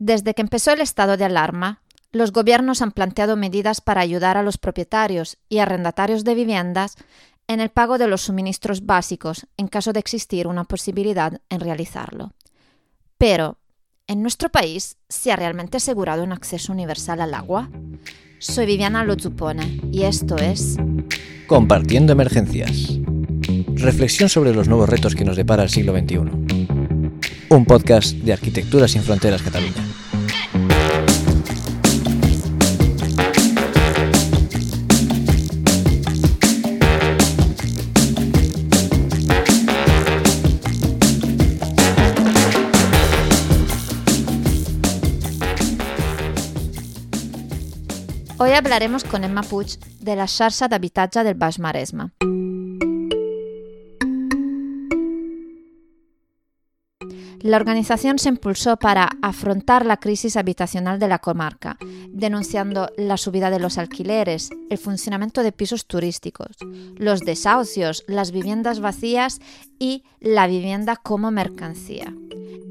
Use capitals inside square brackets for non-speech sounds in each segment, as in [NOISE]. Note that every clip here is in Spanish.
Desde que empezó el estado de alarma, los gobiernos han planteado medidas para ayudar a los propietarios y arrendatarios de viviendas en el pago de los suministros básicos en caso de existir una posibilidad en realizarlo. Pero, ¿en nuestro país se ha realmente asegurado un acceso universal al agua? Soy Viviana Lozupone y esto es... Compartiendo Emergencias. Reflexión sobre los nuevos retos que nos depara el siglo XXI. Un podcast de Arquitectura sin Fronteras Cataluña. Hoy hablaremos con Emma Puig de la xarxa d'habitatge del Baix Maresme. La organización se impulsó para afrontar la crisis habitacional de la comarca, denunciando la subida de los alquileres, el funcionamiento de pisos turísticos, los desahucios, las viviendas vacías y la vivienda como mercancía.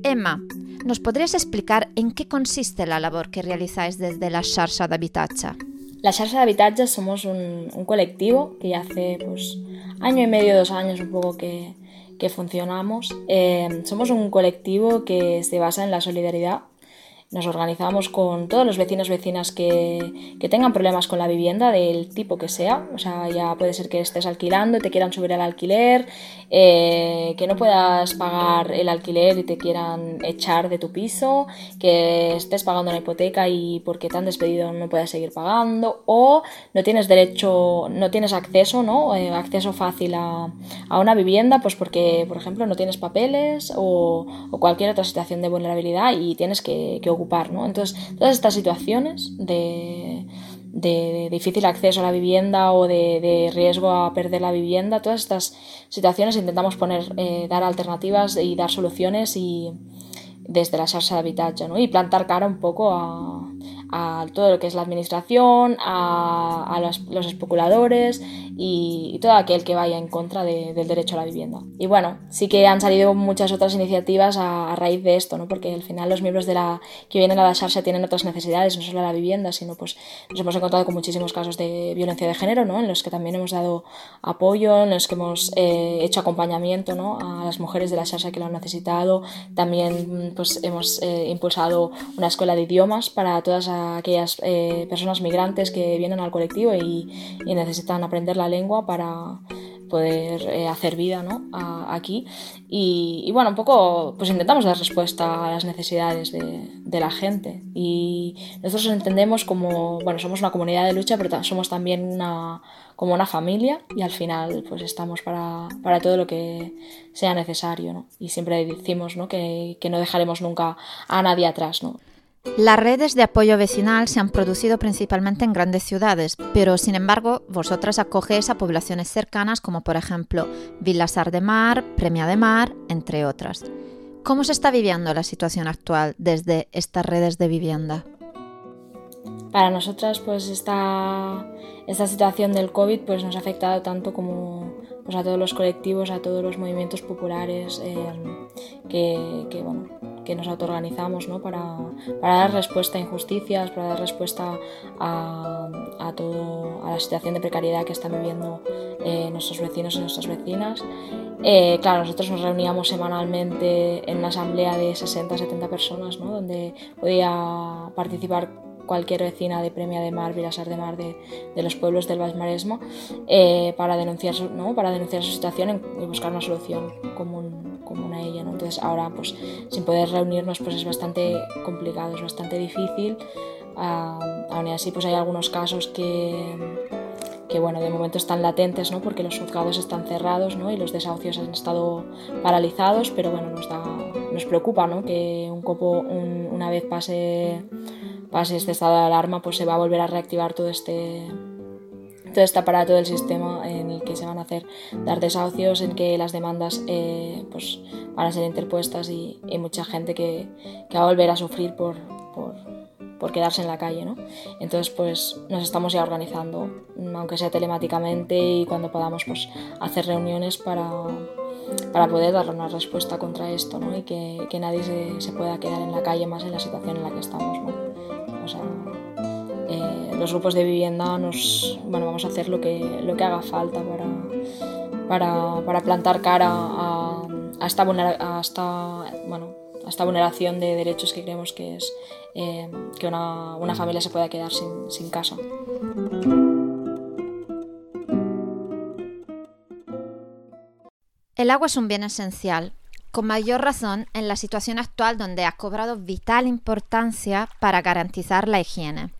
Emma, ¿nos podrías explicar en qué consiste la labor que realizáis desde la xarxa d'habitatge? La xarxa d'habitatge somos un, colectivo que hace pues, año y medio, dos años un poco que, que funcionamos. Eh, somos un colectivo que se basa en la solidaridad nos organizamos con todos los vecinos vecinas que, que, tengan problemas con la vivienda del tipo que sea. O sea, ya puede ser que estés alquilando y te quieran subir el alquiler, eh, que no puedas pagar el alquiler y te quieran echar de tu piso, que estés pagando una hipoteca y porque te han despedido no puedes seguir pagando, o no tienes derecho, no tienes acceso, ¿no? Eh, acceso fácil a, a, una vivienda, pues porque, por ejemplo, no tienes papeles o, o cualquier otra situación de vulnerabilidad y tienes que, que Entonces, todas estas situaciones de, de, difícil acceso a la vivienda o de, de, riesgo a perder la vivienda, todas estas situaciones intentamos poner, eh, dar alternativas y dar soluciones y desde la d'habitatge, ¿no? Y plantar cara un poco a, a todo lo que es la administración, a, a los, los, especuladores y, y, todo aquel que vaya en contra de, del derecho a la vivienda. Y bueno, sí que han salido muchas otras iniciativas a, a, raíz de esto, ¿no? porque al final los miembros de la, que vienen a la Xarxa tienen otras necesidades, no solo la vivienda, sino pues nos hemos encontrado con muchísimos casos de violencia de género, ¿no? en los que también hemos dado apoyo, en los que hemos eh, hecho acompañamiento ¿no? a las mujeres de la Xarxa que lo han necesitado. También pues, hemos eh, impulsado una escuela de idiomas para todas aquellas eh, personas migrantes que vienen al colectivo y, y, necesitan aprender la lengua para poder eh, hacer vida ¿no? A, aquí. Y, y, bueno, un poco pues intentamos dar respuesta a las necesidades de, de, la gente. Y nosotros entendemos como, bueno, somos una comunidad de lucha, pero somos también una, como una familia y al final pues estamos para, para todo lo que sea necesario. ¿no? Y siempre decimos ¿no? Que, que no dejaremos nunca a nadie atrás. ¿no? Las redes de apoyo vecinal se han producido principalmente en grandes ciudades, pero sin embargo vosotras acogéis a poblaciones cercanas como por ejemplo Vilasar de Mar, Premia de Mar, entre otras. ¿Cómo se está viviendo la situación actual desde estas redes de vivienda? Para nosotras pues esta, situación del COVID pues, nos ha afectado tanto como pues, a todos los colectivos, a todos los movimientos populares eh, que, que, bueno, que nos autoorganizamos ¿no? para, para, dar respuesta a injusticias, para dar respuesta a, a, todo, a la situación de precariedad que están viviendo eh, nuestros vecinos y nuestras vecinas. Eh, claro, nosotros nos reuníamos semanalmente en una asamblea de 60-70 personas, ¿no? donde podía participar cualquier vecina de Premia de Mar, Vilasar de Mar, de, de los pueblos del Baix Maresmo, eh, para, denunciar ¿no? para denunciar su situación y buscar una solución común, común a ella. ¿no? Entonces ahora, pues sin poder reunirnos, pues es bastante complicado, es bastante difícil. Uh, aún así, pues hay algunos casos que que bueno, de momento están latentes, ¿no? porque los juzgados están cerrados ¿no? y los desahucios han estado paralizados, pero bueno, nos, da, nos preocupa ¿no? que un copo, un, una vez pase pase este estado de alarma, pues se va a volver a reactivar todo este todo este aparato del sistema en el que se van a hacer dar desahucios, en que las demandas eh, pues van a ser interpuestas y hay mucha gente que, que, va a volver a sufrir por, por, por quedarse en la calle, ¿no? Entonces, pues nos estamos ya organizando, aunque sea telemáticamente y cuando podamos, pues hacer reuniones para, para poder dar una respuesta contra esto ¿no? y que, que nadie se, se, pueda quedar en la calle más en la situación en la que estamos. ¿no? O sea, los grupos de vivienda nos, bueno, vamos a hacer lo que, lo que haga falta para, para, para plantar cara a, a esta, a esta, bueno, esta vulneración de derechos que creemos que es eh, que una, una, familia se pueda quedar sin, sin casa. El agua es un bien esencial, con mayor razón en la situación actual donde ha cobrado vital importancia para garantizar la higiene.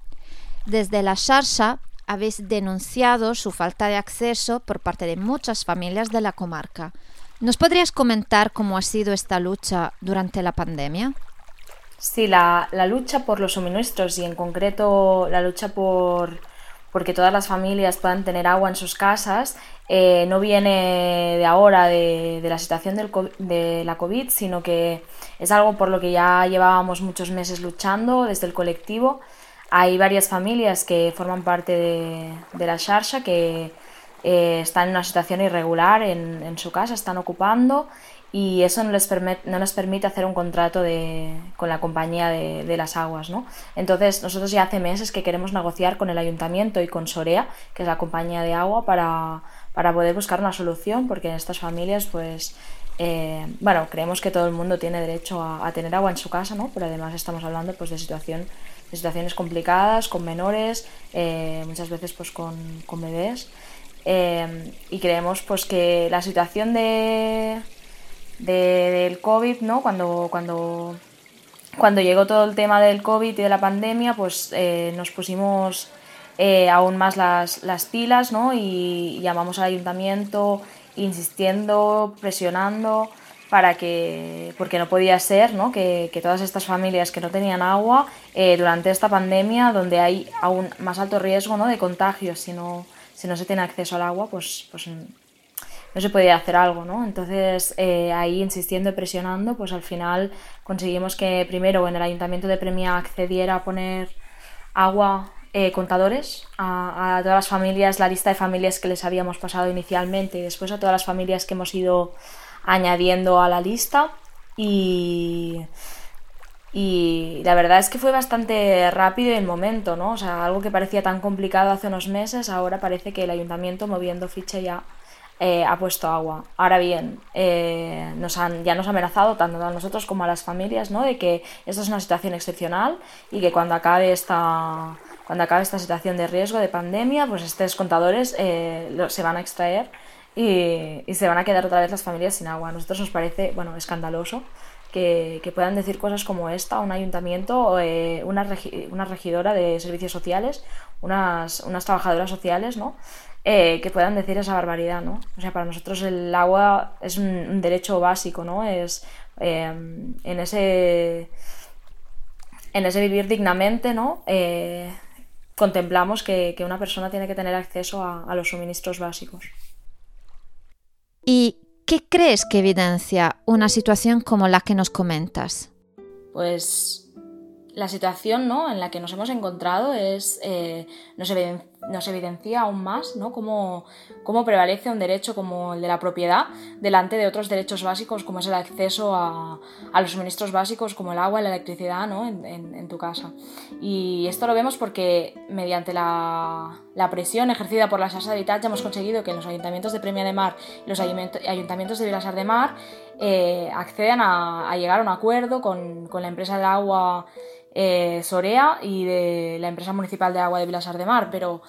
Desde la Xarxa habéis denunciado su falta de acceso por parte de muchas familias de la comarca. ¿Nos podrías comentar cómo ha sido esta lucha durante la pandemia? Sí, la, lucha por los suministros y en concreto la lucha por, porque todas las familias puedan tener agua en sus casas, eh, no viene de ahora, de, la situación de la COVID, sino que es algo por lo que ya llevábamos muchos meses luchando desde el colectivo. Hay varias familias que forman parte de, de la Sharsha que eh, están en una situación irregular en, en, su casa, están ocupando y eso no les, permite, no permite hacer un contrato de, con la compañía de, de, las aguas. ¿no? Entonces nosotros ya hace meses que queremos negociar con el ayuntamiento y con Sorea, que es la compañía de agua, para, para poder buscar una solución, porque en estas familias pues eh, bueno, creemos que todo el mundo tiene derecho a, a, tener agua en su casa, ¿no? pero además estamos hablando pues, de, situación, de situaciones complicadas, con menores, eh, muchas veces pues, con, con bebés. Eh, y creemos pues, que la situación de, de, del COVID, ¿no? cuando, cuando, cuando llegó todo el tema del COVID y de la pandemia, pues eh, nos pusimos aún más las, las pilas ¿no? y llamamos al ayuntamiento insistiendo, presionando para que, porque no podía ser ¿no? Que, que todas estas familias que no tenían agua eh, durante esta pandemia, donde hay aún más alto riesgo ¿no? de contagios si no, si no se tiene acceso al agua, pues, pues no se podía hacer algo, ¿no? Entonces, eh, ahí insistiendo y presionando, pues al final conseguimos que primero en el Ayuntamiento de Premia accediera a poner agua eh, contadores a, a, todas las familias, la lista de familias que les habíamos pasado inicialmente y después a todas las familias que hemos ido añadiendo a la lista y, y la verdad es que fue bastante rápido el momento, ¿no? O sea, algo que parecía tan complicado hace unos meses, ahora parece que el ayuntamiento moviendo ficha ya eh, ha puesto agua. Ahora bien, eh, nos han, ya nos ha amenazado tanto a nosotros como a las familias, ¿no? De que esta es una situación excepcional y que cuando acabe esta cuando acabe esta situación de riesgo, de pandemia, pues estos contadores eh, se van a extraer y, y, se van a quedar otra vez las familias sin agua. A nosotros nos parece, bueno, escandaloso que, puedan decir cosas como esta, un ayuntamiento, eh, una, regi una, regidora de servicios sociales, unas, unas trabajadoras sociales, ¿no? Eh, que puedan decir esa barbaridad, ¿no? O sea, para nosotros el agua es un, derecho básico, ¿no? Es eh, en ese en ese vivir dignamente, ¿no? Eh, contemplamos que, una persona tiene que tener acceso a, los suministros básicos. ¿Y qué crees que evidencia una situación como la que nos comentas? Pues la situación ¿no? en la que nos hemos encontrado es, eh, nos, evidencia, aún más ¿no? cómo, cómo, prevalece un derecho como el de la propiedad delante de otros derechos básicos como es el acceso a, los suministros básicos como el agua y la electricidad ¿no? en, en, en, tu casa. Y esto lo vemos porque mediante la, presión ejercida por la Sasa de ya hemos conseguido que los ayuntamientos de Premia de Mar y los ayuntamientos de Vilasar de Mar eh, accedan a, a, llegar a un acuerdo con, con la empresa de agua eh, Sorea y de la empresa municipal de agua de Vilasar de Mar, pero,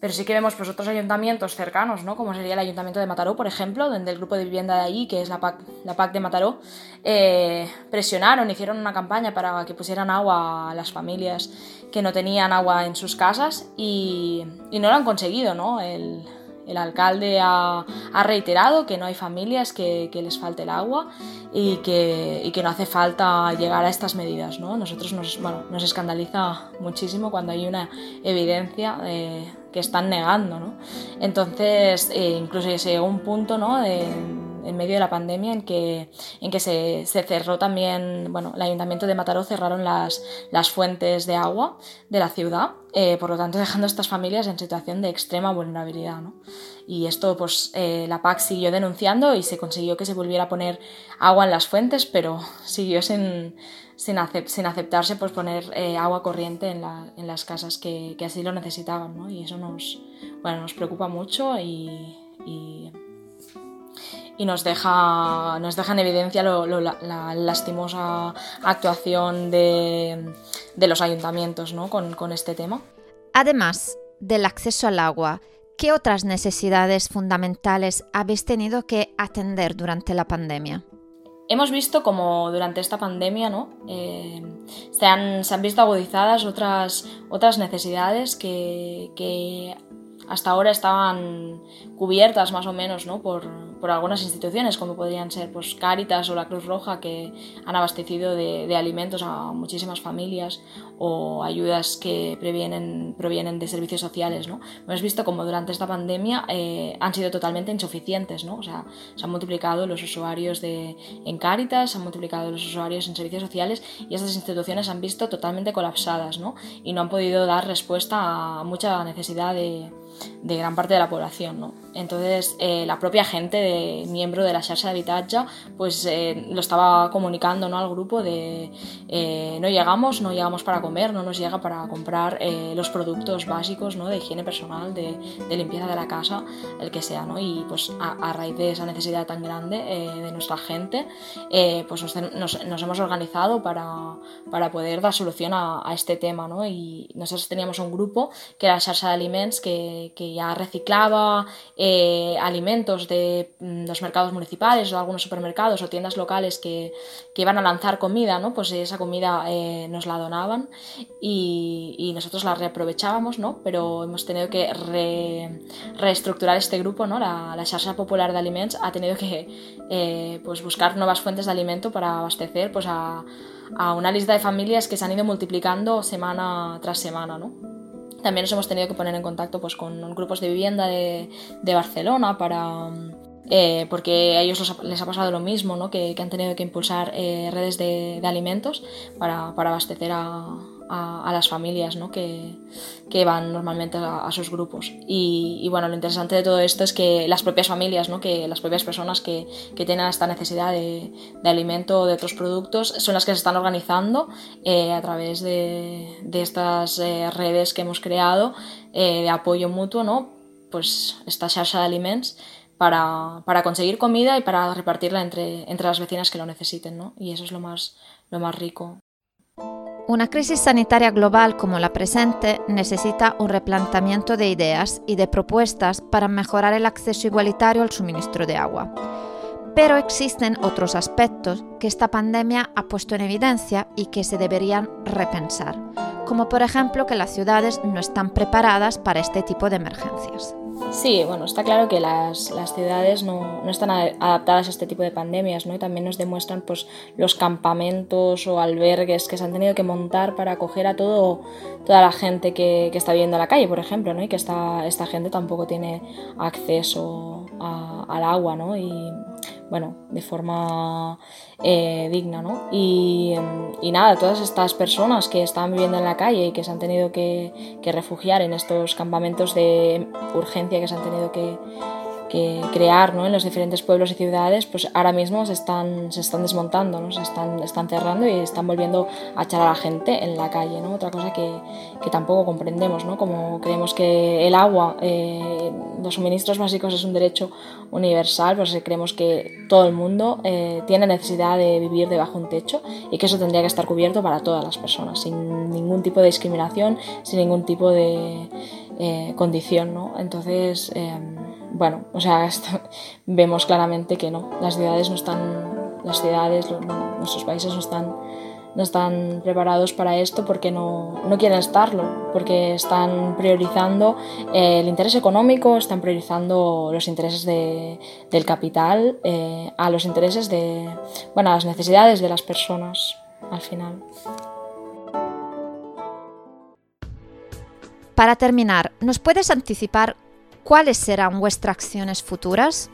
pero sí que vemos pues, otros ayuntamientos cercanos, ¿no? como sería el ayuntamiento de Mataró, por ejemplo, donde el grupo de vivienda de allí, que es la PAC, la PAC de Mataró, eh, presionaron, hicieron una campaña para que pusieran agua a las familias que no tenían agua en sus casas y, y no lo han conseguido, ¿no? El, el alcalde ha, ha, reiterado que no hay familias que, les falte el agua y que, y que, no hace falta llegar a estas medidas. ¿no? Nosotros nos, bueno, nos escandaliza muchísimo cuando hay una evidencia eh, que están negando. ¿no? Entonces, eh, incluso llegó un punto ¿no? de, en medio de la pandemia en que, en que se, se, cerró también, bueno, el ayuntamiento de Mataró cerraron las, las fuentes de agua de la ciudad, eh, por lo tanto [LAUGHS] dejando a estas familias en situación de extrema vulnerabilidad. ¿no? Y esto pues eh, la PAC siguió denunciando y se consiguió que se volviera a poner agua en las fuentes, pero [LAUGHS] siguió sin, sin, sin aceptarse pues, poner eh, agua corriente en, la, en las casas que, que, así lo necesitaban. ¿no? Y eso nos, bueno, nos preocupa mucho y, y, y nos, deja, nos deja en evidencia lo, lo, la, la, lastimosa actuación de, de los ayuntamientos ¿no? con, con este tema. Además del acceso al agua, ¿qué otras necesidades fundamentales habéis tenido que atender durante la pandemia? Hemos visto como durante esta pandemia ¿no? Eh, se, han, se, han, visto agudizadas otras, otras necesidades que, que hasta ahora estaban cubiertas más o menos ¿no? por, por, algunas instituciones, como podrían ser pues, Cáritas o la Cruz Roja, que han abastecido de, de alimentos a muchísimas familias, o ayudas que previenen, provienen de servicios sociales. ¿no? Hemos visto como durante esta pandemia eh, han sido totalmente insuficientes. ¿no? O sea, se han multiplicado los usuarios de, en Cáritas, se han multiplicado los usuarios en servicios sociales y estas instituciones han visto totalmente colapsadas ¿no? y no han podido dar respuesta a mucha necesidad de, de gran parte de la población. ¿no? Entonces, eh, la propia gente, de, miembro de la xarxa d'habitatge, pues eh, lo estaba comunicando ¿no? al grupo de eh, no llegamos, no llegamos para comer, no nos llega para comprar eh, los productos básicos ¿no? de higiene personal, de, de, limpieza de la casa, el que sea. ¿no? Y pues a, a raíz de esa necesidad tan grande de nuestra gente, pues nos, nos, nos, hemos organizado para, para poder dar solución a, a este tema. ¿no? Y nosotros teníamos un grupo que era xarxa d'Aliments que, que ya reciclaba eh, alimentos de los mercados municipales o algunos supermercados o tiendas locales que, que iban a lanzar comida, ¿no? pues esa comida eh, nos la donaban y, y, nosotros la reaprovechábamos, ¿no? pero hemos tenido que re, reestructurar este grupo, ¿no? la, la Xarxa Popular de Aliments ha tenido que eh, pues buscar nuevas fuentes de alimento para abastecer pues a, a una lista de familias que se han ido multiplicando semana tras semana. ¿no? También nos hemos tenido que poner en contacto pues, con grupos de vivienda de, de Barcelona para, eh, porque a ellos los, les ha pasado lo mismo, ¿no? que, que, han tenido que impulsar eh, redes de, de alimentos para, para abastecer a, a, a, las familias ¿no? que, que van normalmente a, a sus grupos. Y, y, bueno, lo interesante de todo esto es que las propias familias, ¿no? que las propias personas que, que tienen esta necesidad de, de, alimento o de otros productos son las que se están organizando eh, a través de, de estas eh, redes que hemos creado eh, de apoyo mutuo, ¿no? pues esta xarxa de alimentos para, conseguir comida y para repartirla entre, las vecinas que lo necesiten. Y eso es lo más rico. Una crisis sanitaria global como la presente necesita un replanteamiento de ideas y de propuestas para mejorar el acceso igualitario al suministro de agua. Pero existen otros aspectos que esta pandemia ha puesto en evidencia y que se deberían repensar, como por ejemplo que las ciudades no están preparadas para este tipo de emergencias. Sí, bueno, está claro que las, las ciudades no, no, están adaptadas a este tipo de pandemias, ¿no? Y también nos demuestran pues, los campamentos o albergues que se han tenido que montar para acoger a todo, toda la gente que, que está viviendo en la calle, por ejemplo, ¿no? Y que esta, esta gente tampoco tiene acceso al agua, ¿no? Y, bueno, de forma eh, digna, ¿no? Y, y, nada, todas estas personas que están viviendo en la calle y que se han tenido que refugiar en estos campamentos de urgencia que se han tenido que, que crear ¿no? en los diferentes pueblos y ciudades, pues ahora mismo se están, se están desmontando, ¿no? se están, están cerrando y están volviendo a echar a la gente en la calle. ¿no? Otra cosa que, que tampoco comprendemos, ¿no? como creemos que el agua, eh, los suministros básicos es un derecho universal, pues creemos que todo el mundo eh, tiene necesidad de vivir debajo de un techo y que eso tendría que estar cubierto para todas las personas, sin ningún tipo de discriminación, sin ningún tipo de eh, condición. ¿no? Entonces, eh, bueno, o sea, [LAUGHS] esto, vemos claramente que no, las ciudades no están, las ciudades, nuestros países no están, no están preparados para esto porque no, no quieren estarlo, porque están priorizando eh, el interés económico, están priorizando los intereses de, del capital eh, a los intereses de, bueno, a las necesidades de las personas al final. Para terminar, ¿nos puedes anticipar cuáles serán vuestras acciones futuras?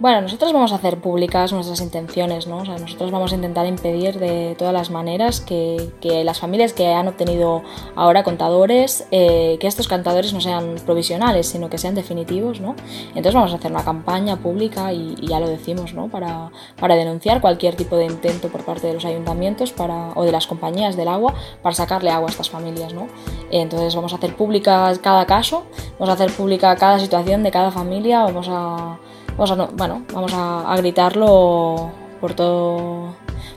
Bueno, nosotros vamos a hacer públicas nuestras intenciones, ¿no? O sea, nosotros vamos a intentar impedir de todas las maneras que, las familias que han obtenido ahora contadores, eh, que estos contadores no sean provisionales, sino que sean definitivos, ¿no? Entonces vamos a hacer una campaña pública y, ya lo decimos, ¿no? Para, para, denunciar cualquier tipo de intento por parte de los ayuntamientos para, o de las compañías del agua para sacarle agua a estas familias, ¿no? Entonces vamos a hacer pública cada caso, vamos a hacer pública cada situación de cada familia, vamos a vamos a, bueno, vamos a, gritarlo por todo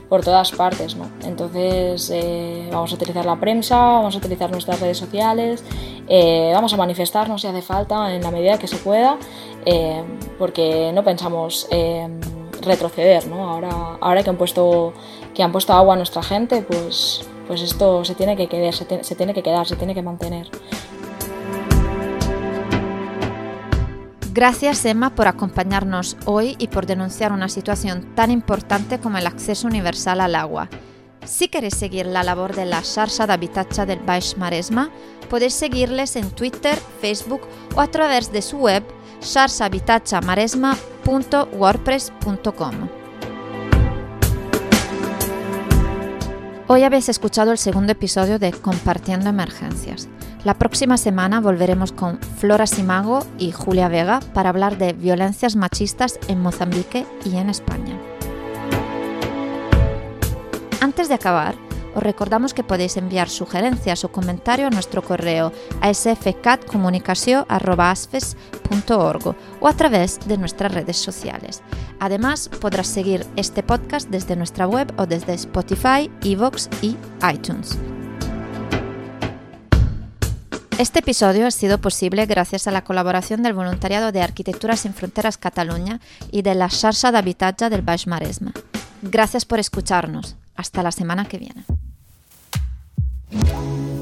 por todas partes, ¿no? Entonces eh, vamos a utilizar la prensa, vamos a utilizar nuestras redes sociales, eh, vamos a manifestarnos si hace falta en la medida que se pueda, eh, porque no pensamos retroceder, ¿no? Ahora, ahora que han puesto que han puesto agua a nuestra gente, pues, pues esto se tiene que quedar, se tiene que quedar, se tiene que mantener. Gracias Emma por acompañarnos hoy y por denunciar una situación tan importante como el acceso universal al agua. Si queréis seguir la labor de la Xarxa d'Habitatge del Baix Maresma, podéis seguirles en Twitter, Facebook o a través de su web xarxahabitatgemaresma.wordpress.com. Hoy habéis escuchado el segundo episodio de Compartiendo Emergencias. La próxima semana volveremos con Flora Simago y Julia Vega para hablar de violencias machistas en Mozambique y en España. Antes de acabar, os recordamos que podéis enviar sugerencias o comentarios a nuestro correo a o a través de nuestras redes sociales. Además, podrás seguir este podcast desde nuestra web o desde Spotify, Evox y iTunes. Este episodio ha sido posible gracias a la colaboración del voluntariado de Arquitectura sin Fronteras Cataluña y de la Xarxa d'Habitatge del Baix Maresme. Gracias por escucharnos. Hasta la semana que viene. Bye.